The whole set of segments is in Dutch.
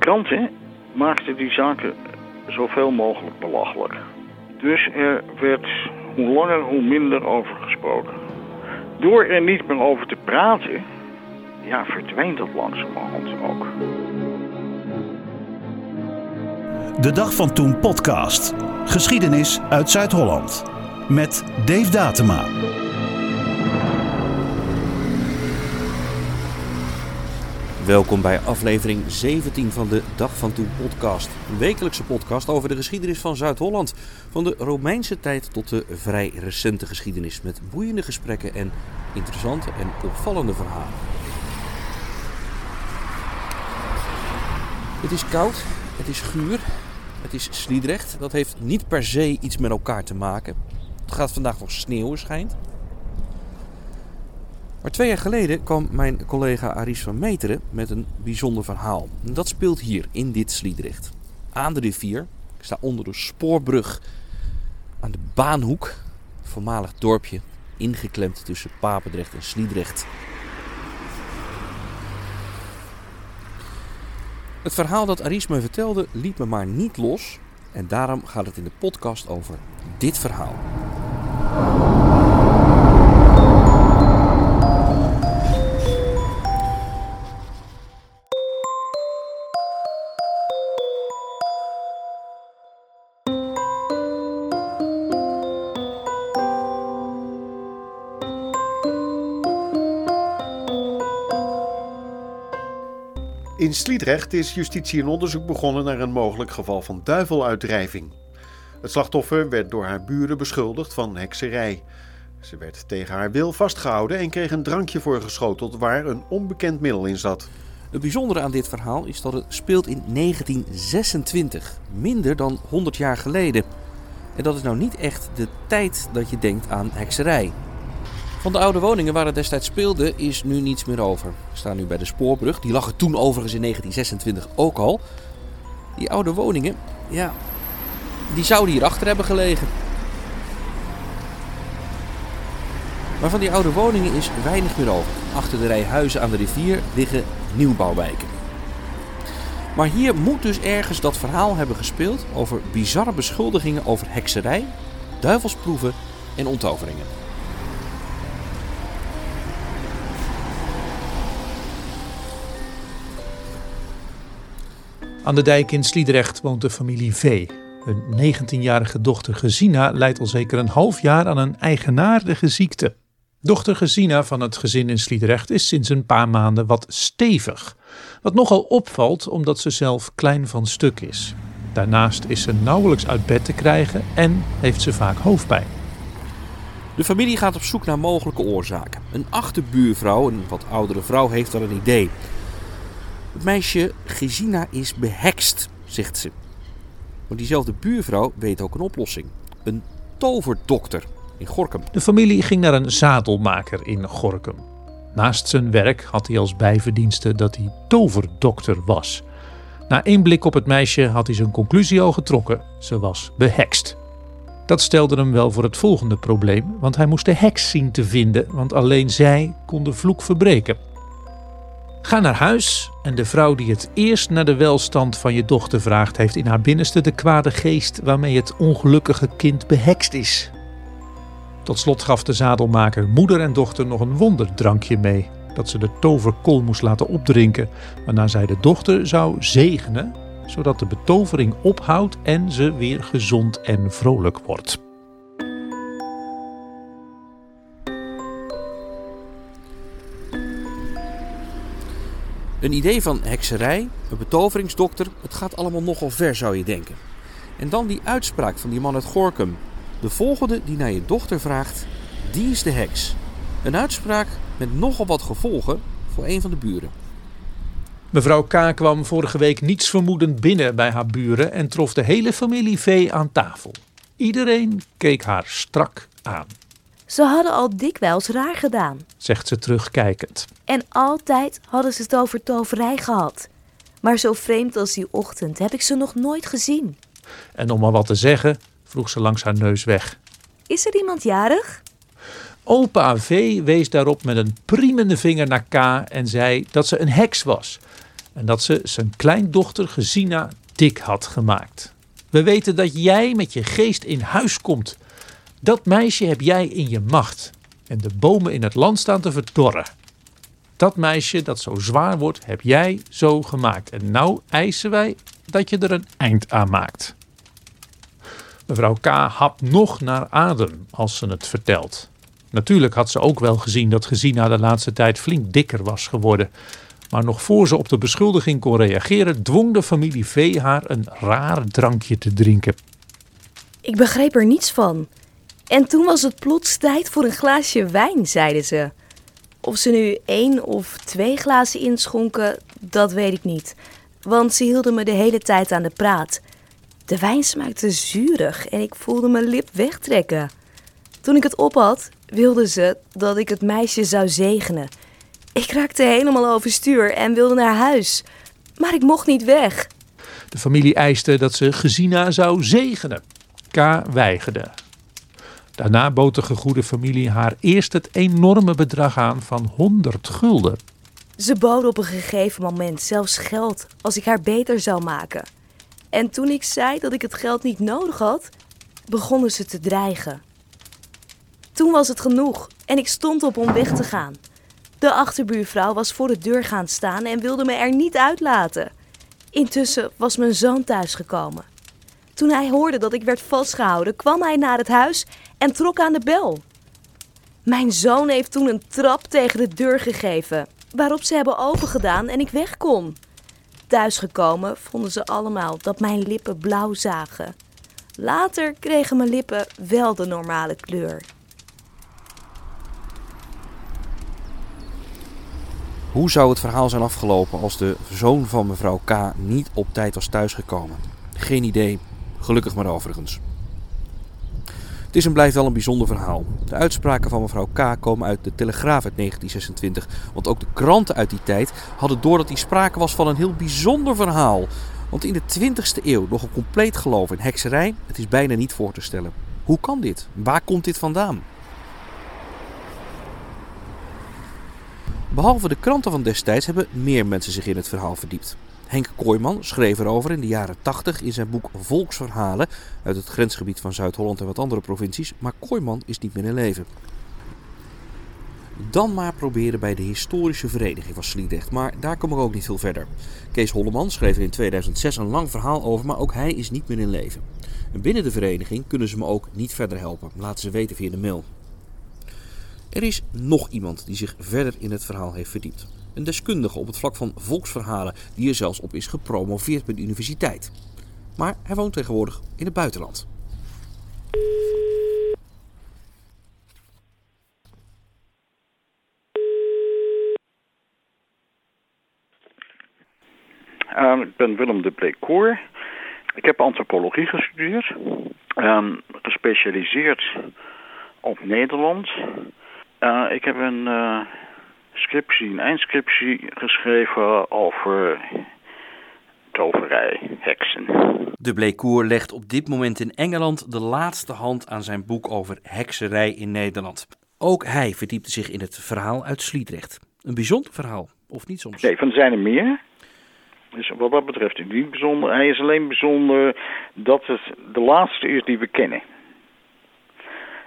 kranten maakten die zaken zoveel mogelijk belachelijk. Dus er werd hoe langer hoe minder over gesproken. Door er niet meer over te praten, ja, verdwijnt dat langzamerhand ook. De Dag van Toen podcast. Geschiedenis uit Zuid-Holland. Met Dave Datema. Welkom bij aflevering 17 van de Dag van Toen podcast. Een wekelijkse podcast over de geschiedenis van Zuid-Holland. Van de Romeinse tijd tot de vrij recente geschiedenis. Met boeiende gesprekken en interessante en opvallende verhalen. Het is koud, het is guur, het is Sliedrecht. Dat heeft niet per se iets met elkaar te maken. Het gaat vandaag nog sneeuwen, schijnt. Maar twee jaar geleden kwam mijn collega Aris van Meteren met een bijzonder verhaal. En dat speelt hier, in dit Sliedrecht. Aan de rivier. Ik sta onder de spoorbrug aan de Baanhoek. voormalig dorpje, ingeklemd tussen Papendrecht en Sliedrecht. Het verhaal dat Aris me vertelde liet me maar niet los. En daarom gaat het in de podcast over dit verhaal. In Sliedrecht is justitie een onderzoek begonnen naar een mogelijk geval van duiveluitdrijving. Het slachtoffer werd door haar buren beschuldigd van hekserij. Ze werd tegen haar wil vastgehouden en kreeg een drankje voorgeschoteld waar een onbekend middel in zat. Het bijzondere aan dit verhaal is dat het speelt in 1926, minder dan 100 jaar geleden. En dat is nou niet echt de tijd dat je denkt aan hekserij. Van de oude woningen waar het destijds speelde is nu niets meer over. We staan nu bij de spoorbrug. Die lag er toen overigens in 1926 ook al. Die oude woningen, ja, die zouden hierachter hebben gelegen. Maar van die oude woningen is weinig meer over. Achter de rij huizen aan de rivier liggen nieuwbouwwijken. Maar hier moet dus ergens dat verhaal hebben gespeeld over bizarre beschuldigingen over hekserij, duivelsproeven en onttoveringen. Aan de dijk in Sliedrecht woont de familie V. Hun 19-jarige dochter Gesina lijdt al zeker een half jaar aan een eigenaardige ziekte. Dochter Gesina van het gezin in Sliedrecht is sinds een paar maanden wat stevig. Wat nogal opvalt omdat ze zelf klein van stuk is. Daarnaast is ze nauwelijks uit bed te krijgen en heeft ze vaak hoofdpijn. De familie gaat op zoek naar mogelijke oorzaken. Een achterbuurvrouw, een wat oudere vrouw, heeft al een idee. Het meisje Gesina is behekst, zegt ze. Maar diezelfde buurvrouw weet ook een oplossing. Een toverdokter in Gorkum. De familie ging naar een zadelmaker in Gorkum. Naast zijn werk had hij als bijverdienste dat hij toverdokter was. Na één blik op het meisje had hij zijn conclusie al getrokken. Ze was behekst. Dat stelde hem wel voor het volgende probleem, want hij moest de heks zien te vinden, want alleen zij kon de vloek verbreken. Ga naar huis en de vrouw die het eerst naar de welstand van je dochter vraagt, heeft in haar binnenste de kwade geest waarmee het ongelukkige kind behekst is. Tot slot gaf de zadelmaker moeder en dochter nog een wonderdrankje mee, dat ze de toverkol moest laten opdrinken, waarna zij de dochter zou zegenen, zodat de betovering ophoudt en ze weer gezond en vrolijk wordt. Een idee van hekserij, een betoveringsdokter, het gaat allemaal nogal ver zou je denken. En dan die uitspraak van die man uit Gorkum. De volgende die naar je dochter vraagt, die is de heks. Een uitspraak met nogal wat gevolgen voor een van de buren. Mevrouw K. kwam vorige week niets vermoedend binnen bij haar buren en trof de hele familie V aan tafel. Iedereen keek haar strak aan. Ze hadden al dikwijls raar gedaan. Zegt ze terugkijkend. En altijd hadden ze het over toverij gehad. Maar zo vreemd als die ochtend heb ik ze nog nooit gezien. En om maar wat te zeggen, vroeg ze langs haar neus weg. Is er iemand jarig? Opa V wees daarop met een priemende vinger naar K en zei dat ze een heks was. En dat ze zijn kleindochter Gesina dik had gemaakt. We weten dat jij met je geest in huis komt. Dat meisje heb jij in je macht. En de bomen in het land staan te verdorren. Dat meisje dat zo zwaar wordt, heb jij zo gemaakt. En nou eisen wij dat je er een eind aan maakt. Mevrouw K. hapt nog naar adem als ze het vertelt. Natuurlijk had ze ook wel gezien dat Gesina de laatste tijd flink dikker was geworden. Maar nog voor ze op de beschuldiging kon reageren, dwong de familie V haar een raar drankje te drinken. Ik begreep er niets van. En toen was het plots tijd voor een glaasje wijn, zeiden ze. Of ze nu één of twee glazen inschonken, dat weet ik niet. Want ze hielden me de hele tijd aan de praat. De wijn smaakte zuurig en ik voelde mijn lip wegtrekken. Toen ik het op had, wilden ze dat ik het meisje zou zegenen. Ik raakte helemaal overstuur en wilde naar huis. Maar ik mocht niet weg. De familie eiste dat ze Gesina zou zegenen. K weigerde. Daarna bood de gegoede familie haar eerst het enorme bedrag aan van 100 gulden. Ze boden op een gegeven moment zelfs geld als ik haar beter zou maken. En toen ik zei dat ik het geld niet nodig had, begonnen ze te dreigen. Toen was het genoeg en ik stond op om weg te gaan. De achterbuurvrouw was voor de deur gaan staan en wilde me er niet uitlaten. Intussen was mijn zoon thuisgekomen. Toen hij hoorde dat ik werd vastgehouden, kwam hij naar het huis en trok aan de bel. Mijn zoon heeft toen een trap tegen de deur gegeven, waarop ze hebben opengedaan en ik weg kon. Thuisgekomen vonden ze allemaal dat mijn lippen blauw zagen. Later kregen mijn lippen wel de normale kleur. Hoe zou het verhaal zijn afgelopen als de zoon van mevrouw K. niet op tijd was thuisgekomen? Geen idee. Gelukkig maar overigens. Het is en blijft wel een bijzonder verhaal. De uitspraken van mevrouw K. komen uit de Telegraaf uit 1926. Want ook de kranten uit die tijd hadden door dat die sprake was van een heel bijzonder verhaal. Want in de 20e eeuw nog een compleet geloof in hekserij, het is bijna niet voor te stellen. Hoe kan dit? Waar komt dit vandaan? Behalve de kranten van destijds hebben meer mensen zich in het verhaal verdiept. Henk Kooijman schreef erover in de jaren 80 in zijn boek Volksverhalen uit het grensgebied van Zuid-Holland en wat andere provincies, maar Kooijman is niet meer in leven. Dan maar proberen bij de historische vereniging van Sliedrecht, maar daar kom ik ook niet veel verder. Kees Holleman schreef er in 2006 een lang verhaal over, maar ook hij is niet meer in leven. En binnen de vereniging kunnen ze me ook niet verder helpen, laten ze weten via de mail. Er is nog iemand die zich verder in het verhaal heeft verdiept. Een deskundige op het vlak van volksverhalen die er zelfs op is gepromoveerd bij de universiteit. Maar hij woont tegenwoordig in het buitenland. Um, ik ben Willem de Bleekoor. Ik heb antropologie gestudeerd. Um, gespecialiseerd op Nederland. Uh, ik heb een uh, scriptie, een eindscriptie geschreven over toverij, heksen. De Bleekoer legt op dit moment in Engeland de laatste hand aan zijn boek over hekserij in Nederland. Ook hij verdiepte zich in het verhaal uit Sliedrecht. Een bijzonder verhaal, of niet soms? Nee, van zijn er meer. Dus wat dat betreft is niet bijzonder. Hij is alleen bijzonder dat het de laatste is die we kennen.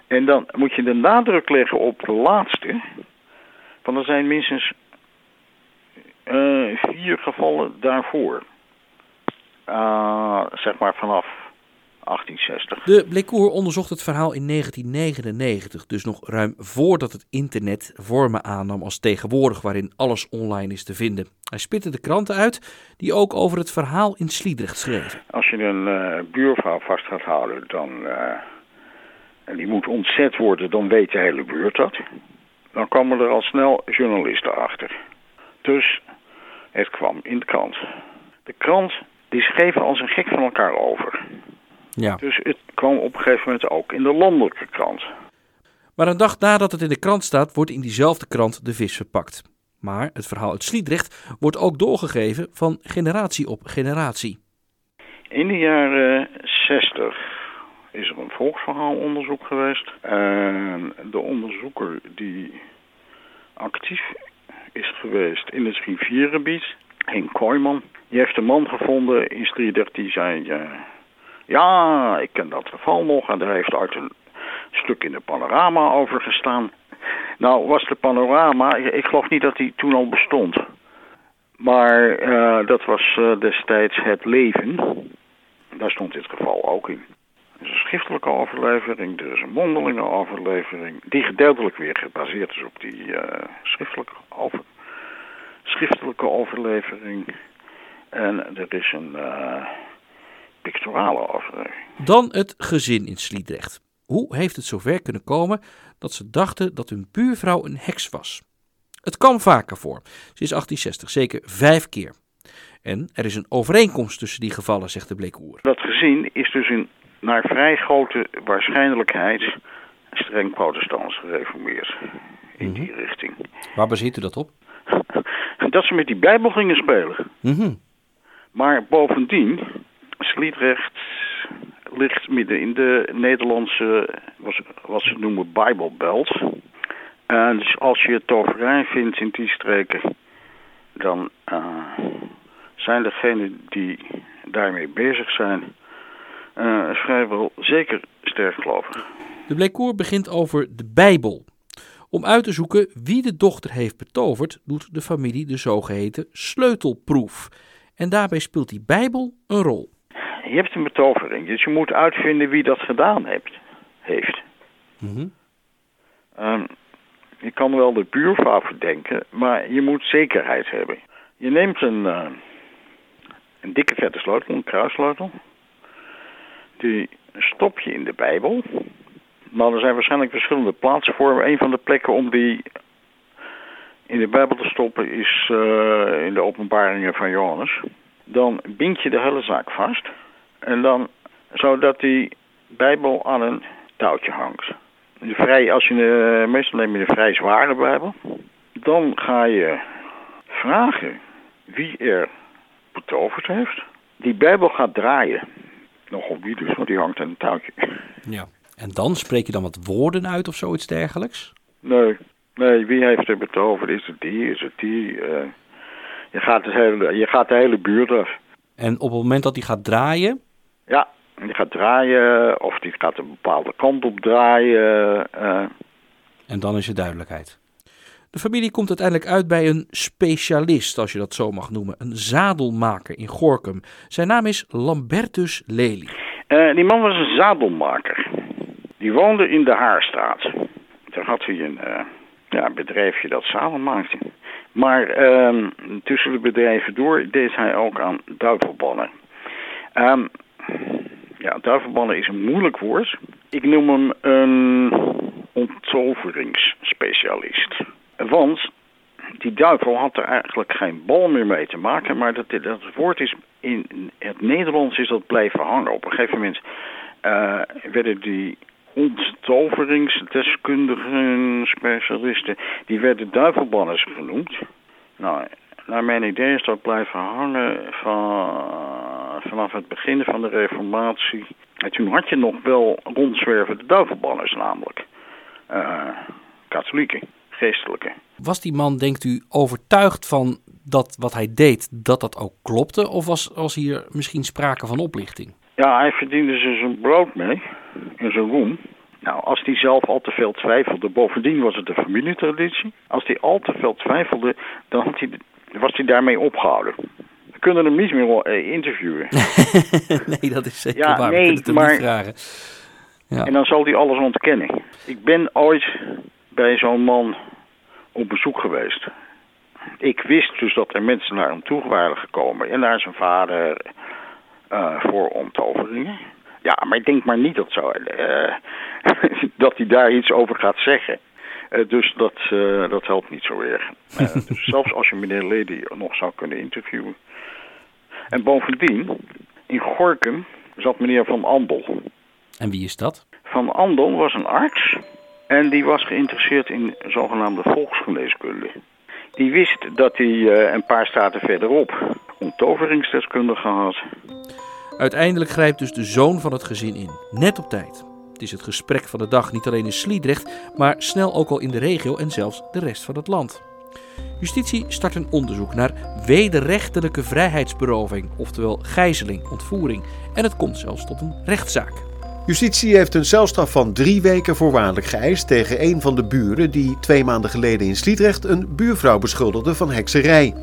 En dan moet je de nadruk leggen op de laatste. Want er zijn minstens uh, vier gevallen daarvoor. Uh, zeg maar vanaf 1860. De Blekoer onderzocht het verhaal in 1999, dus nog ruim voordat het internet vormen aannam als tegenwoordig, waarin alles online is te vinden. Hij spitte de kranten uit die ook over het verhaal in Sliedrecht schreven. Als je een uh, buurvrouw vast gaat houden, dan, uh, en die moet ontzet worden, dan weet de hele buurt dat. Dan komen er al snel journalisten achter. Dus het kwam in de krant. De krant die schreven als een gek van elkaar over. Ja. Dus het kwam op een gegeven moment ook in de landelijke krant. Maar een dag nadat het in de krant staat, wordt in diezelfde krant de vis verpakt. Maar het verhaal uit Sliedrecht wordt ook doorgegeven van generatie op generatie. In de jaren 60 is er een volksverhaalonderzoek geweest. En de onderzoeker die actief is geweest in het riviergebied, Henk Kooijman. Die heeft een man gevonden in Sliedrecht die zei... eh, ja, ik ken dat geval nog en daar heeft uit een stuk in de panorama over gestaan. Nou, was de panorama... Ik geloof niet dat die toen al bestond. Maar eh, dat was eh, destijds het leven. Daar stond dit geval ook in. Schriftelijke overlevering, er is een mondelinge overlevering, die gedeeltelijk weer gebaseerd is op die eh, schriftelijke, over, schriftelijke overlevering. En er is een eh, pictorale overlevering. Dan het gezin in Sliedrecht. Hoe heeft het zover kunnen komen dat ze dachten dat hun buurvrouw een heks was? Het kwam vaker voor, sinds 1860, zeker vijf keer. En er is een overeenkomst tussen die gevallen, zegt de bleekoer. Dat gezin is dus in, naar vrij grote waarschijnlijkheid streng protestants gereformeerd. In die richting. Waar baseert u dat op? Dat ze met die Bijbel gingen spelen. Mhm. Maar bovendien, Sliedrecht ligt midden in de Nederlandse, wat ze- wat ze noemen Bijbelbelt. En dus als je toverij vindt in die streken, dan eh, zijn degenen die daarmee bezig zijn vrijwel zeker sterkgelovig. De bleekoer begint over de Bijbel. Om uit te zoeken wie de dochter heeft betoverd, doet de familie de zogeheten sleutelproef. En daarbij speelt die Bijbel een rol. Je hebt een betovering, dus je moet uitvinden wie dat gedaan heeft. heeft. Mhm. Ehm, je kan wel de buurvrouw verdenken, maar je moet zekerheid hebben. Je neemt een, eh, een dikke vette sleutel, een kruissleutel. Die stop je in de Bijbel. Maar er zijn waarschijnlijk verschillende plaatsen voor. Een van de plekken om die in de Bijbel te stoppen is eh, in de openbaringen van Johannes. Dan bind je de hele zaak vast. En dan zodat die Bijbel aan een touwtje hangt. De vrij, als je, eh, meestal neem je een vrij zware Bijbel. Dan ga je vragen wie er betoverd heeft. Die Bijbel gaat draaien. Nogal wie dus, want die hangt aan een touwtje. Ja. En dan spreek je dan wat woorden uit of zoiets dergelijks? Nee, nee, wie heeft er betoverd? Is het die, is het die? eh, je, gaat het hele, je gaat de hele buurt af. En op het moment dat hij gaat draaien, Ja, die gaat draaien of die gaat een bepaalde kant op draaien. eh. en dan is er duidelijkheid. De familie komt uiteindelijk uit bij een specialist, als je dat zo mag noemen. Een zadelmaker in Gorkum. Zijn naam is Lambertus Lely. Eh, die man was een zadelmaker. Die woonde in de Haarstraat. Daar had hij een eh, ja, bedrijfje dat zadel maakte. Maar ehm, tussen de bedrijven door deed hij ook aan duivelbannen. Ehm, ja, duivelbannen is een moeilijk woord. Ik noem hem een onttoveringsspecialist. Want die duivel had er eigenlijk geen bal meer mee te maken, maar dat, dat woord is in het Nederlands is dat blijven hangen. Op een gegeven moment eh, werden die onttoveringsdeskundigen, specialisten, die werden duivelbanners genoemd. Nou, naar mijn idee is dat blijven hangen van, vanaf het begin van de reformatie. En toen had je nog wel rondzwervende duivelbanners namelijk. Eh, katholieken, geestelijke. Was die man, denkt u, overtuigd van dat wat hij deed, dat dat ook klopte? Of was, was hier misschien sprake van oplichting? Ja, hij verdiende ze zijn brood mee en zijn roem. Nou, als hij zelf al te veel twijfelde, bovendien was het de familietraditie. Als hij al te veel twijfelde, dan had hij, was hij daarmee opgehouden. We kunnen hem niet meer eh, interviewen. nee, dat is zeker Ja, waar. nee, We kunnen het hem maar- niet vragen. Ja. En dan zal hij alles ontkennen. Ik ben ooit bij zo'n man op bezoek geweest. Ik wist dus dat er mensen naar hem toe waren gekomen. En naar zijn vader eh, voor omtoveringen. Ja, maar ik denk maar niet dat, zo, eh, dat hij daar iets over gaat zeggen. Eh, dus dat, eh, dat helpt niet zo erg. Dus zelfs als je meneer Lady nog zou kunnen interviewen. En bovendien, in Gorkum zat meneer Van Andel. En wie is dat? Van Andel was een arts en die was geïnteresseerd in zogenaamde volksgeneeskunde. Die wist dat hij eh, een paar straten verderop onttoveringsdeskundige had. Uiteindelijk grijpt dus de zoon van het gezin in, net op tijd. Het is het gesprek van de dag niet alleen in Sliedrecht, maar snel ook al in de regio en zelfs de rest van het land. Justitie start een onderzoek naar wederrechtelijke vrijheidsberoving, oftewel gijzeling, ontvoering. En het komt zelfs tot een rechtszaak. Justitie heeft een celstraf van drie weken voorwaardelijk geëist tegen een van de buren die twee maanden geleden in Sliedrecht een buurvrouw beschuldigde van hekserij.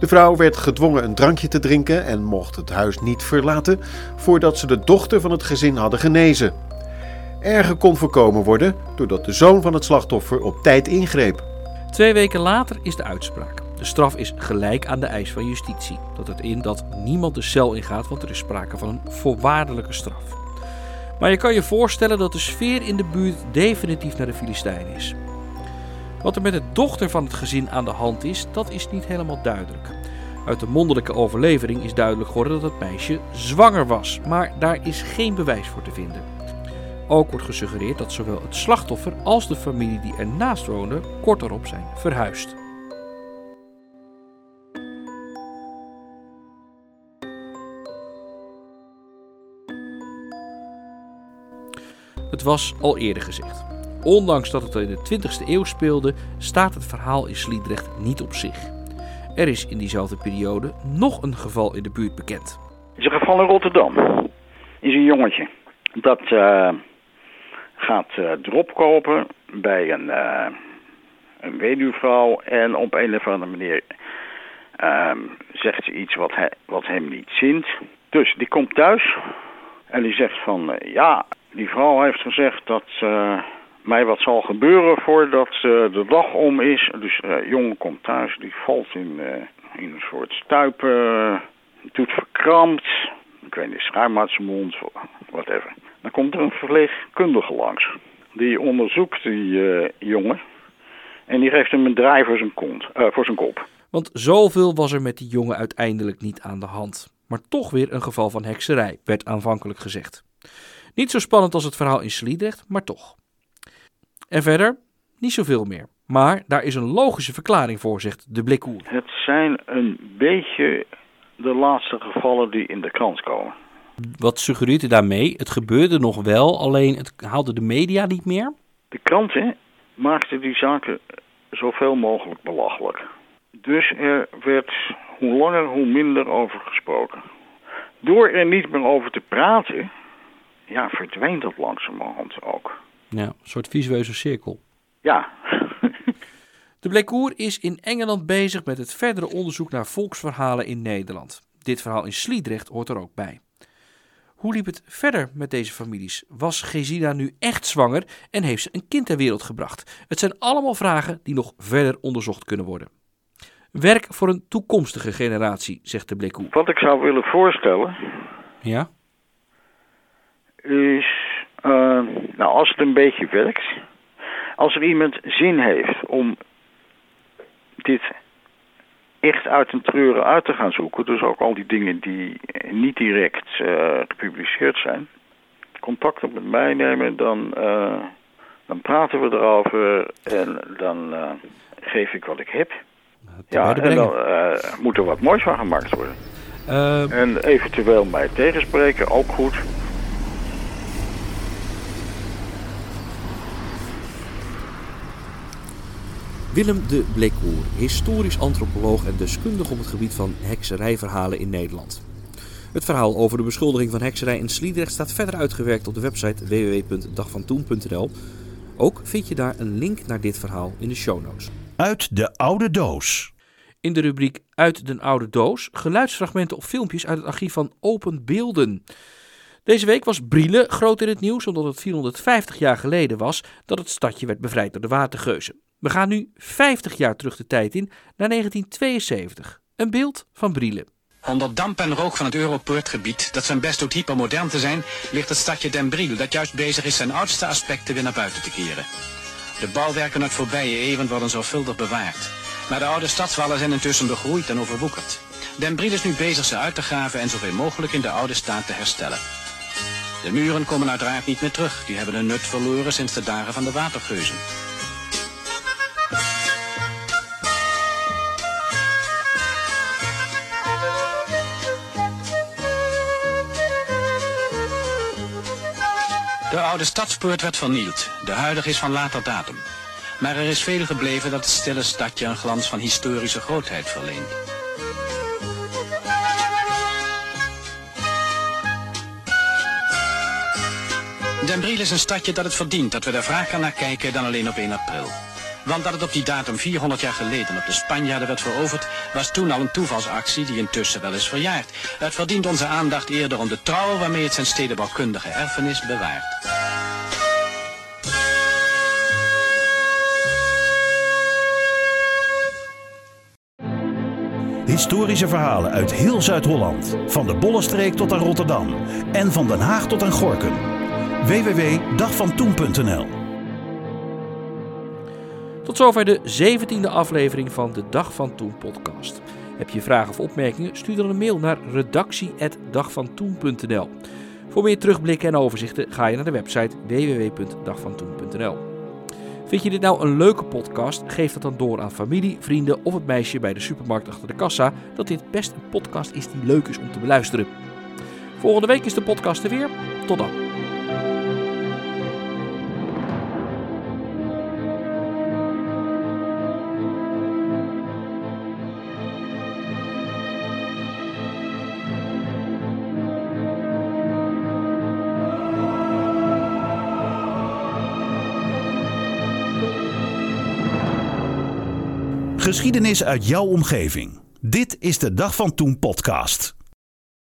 De vrouw werd gedwongen een drankje te drinken en mocht het huis niet verlaten voordat ze de dochter van het gezin hadden genezen. Erger kon voorkomen worden doordat de zoon van het slachtoffer op tijd ingreep. Twee weken later is de uitspraak. De straf is gelijk aan de eis van justitie. Dat het in dat niemand de cel ingaat, want er is sprake van een voorwaardelijke straf. Maar je kan je voorstellen dat de sfeer in de buurt definitief naar de Filistijn is. Wat er met de dochter van het gezin aan de hand is, dat is niet helemaal duidelijk. Uit de mondellijke overlevering is duidelijk geworden dat het meisje zwanger was, maar daar is geen bewijs voor te vinden. Ook wordt gesuggereerd dat zowel het slachtoffer als de familie die ernaast woonde kort erop zijn verhuisd. Het was al eerder gezegd. Ondanks dat het in de 20e eeuw speelde, staat het verhaal in Sliedrecht niet op zich. Er is in diezelfde periode nog een geval in de buurt bekend. Het is een geval in Rotterdam. Is een jongetje. Dat uh, gaat uh, drop kopen bij een, uh, een weduwvrouw. En op een of andere manier zegt ze iets wat, hij, wat hem niet zint. Dus die komt thuis. En die zegt van ja, die vrouw heeft gezegd dat mij wat zal gebeuren voordat uh, de dag om is. Dus uh, jongen komt thuis, die valt in, in een soort stuipen, doet verkrampt. Ik weet niet, schuim uit zijn mond, whatever. Dan komt er een verpleegkundige langs. Die onderzoekt die jongen en die geeft hem een draai voor kont, voor zijn kop. Want zoveel was er met die jongen uiteindelijk niet aan de hand. Maar toch weer een geval van hekserij, werd aanvankelijk gezegd. Niet zo spannend als het verhaal in Sliedrecht, maar toch. En verder niet zoveel meer. Maar daar is een logische verklaring voor, zegt de Blikkoer. Het zijn een beetje de laatste gevallen die in de krant komen. Wat suggereert u daarmee? Het gebeurde nog wel, alleen het haalde de media niet meer? De kranten maakten die zaken zoveel mogelijk belachelijk. Dus er werd hoe langer hoe minder over gesproken. Door er niet meer over te praten, ja, verdwijnt dat langzamerhand ook. Ja, een soort visueuze cirkel. Ja. de Blekoer is in Engeland bezig met het verdere onderzoek naar volksverhalen in Nederland. Dit verhaal in Sliedrecht hoort er ook bij. Hoe liep het verder met deze families? Was Gesina nu echt zwanger en heeft ze een kind ter wereld gebracht? Het zijn allemaal vragen die nog verder onderzocht kunnen worden. Werk voor een toekomstige generatie, zegt de Blekoer. Wat ik zou willen voorstellen. Ja? Is uh, nou, als het een beetje werkt, als er iemand zin heeft om dit echt uit een treuren uit te gaan zoeken, dus ook al die dingen die niet direct uh, gepubliceerd zijn, contact op met mij nemen, dan, uh, dan praten we erover en dan geef ik wat ik heb. Ja, en dan moet er wat moois van gemaakt worden. En eventueel mij tegenspreken, ook goed. Willem de Bleekhoer, historisch antropoloog en deskundig op het gebied van hekserijverhalen in Nederland. Het verhaal over de beschuldiging van hekserij in Sliedrecht staat verder uitgewerkt op de website www.dagvantoen.nl. Ook vind je daar een link naar dit verhaal in de show notes. Uit de oude doos. In de rubriek Uit de oude doos geluidsfragmenten of filmpjes uit het archief van Open Beelden. Deze week was Brielle groot in het nieuws omdat het 450 jaar geleden was dat het stadje werd bevrijd door de watergeuzen. We gaan nu 50 jaar terug de tijd in, naar 1972. Een beeld van Brielle. Onder damp en rook van het Europoortgebied, dat zijn best doet hypermodern te zijn, ligt het stadje Den Briel, dat juist bezig is zijn oudste aspecten weer naar buiten te keren. De bouwwerken uit voorbije eeuwen worden zorgvuldig bewaard. Maar de oude stadswallen zijn intussen begroeid en overwoekerd. Den Briel is nu bezig ze uit te graven en zoveel mogelijk in de oude staat te herstellen. De muren komen uiteraard niet meer terug, die hebben hun nut verloren sinds de dagen van de watergeuzen. Oude stadspoort werd vernield. De huidige is van later datum. Maar er is veel gebleven dat het stille stadje een glans van historische grootheid verleent. Den Briel is een stadje dat het verdient dat we er vaker naar kijken dan alleen op 1 april. Want dat het op die datum 400 jaar geleden op de Spanjaarden werd veroverd, was toen al een toevalsactie die intussen wel is verjaard. Het verdient onze aandacht eerder om de trouw waarmee het zijn stedenbouwkundige erfenis bewaart. Historische verhalen uit heel Zuid-Holland. Van de Bollenstreek tot aan Rotterdam. En van Den Haag tot aan Gorkum. www.dagvantoen.nl Tot zover de 17e aflevering van de Dag van Toen podcast. Heb je vragen of opmerkingen? Stuur dan een mail naar redactie.dagvantoen.nl Voor meer terugblikken en overzichten ga je naar de website www.dagvantoen.nl Vind je dit nou een leuke podcast? Geef dat dan door aan familie, vrienden of het meisje bij de supermarkt achter de kassa dat dit best een podcast is die leuk is om te beluisteren. Volgende week is de podcast er weer. Tot dan. Geschiedenis uit jouw omgeving. Dit is de Dag van Toen podcast.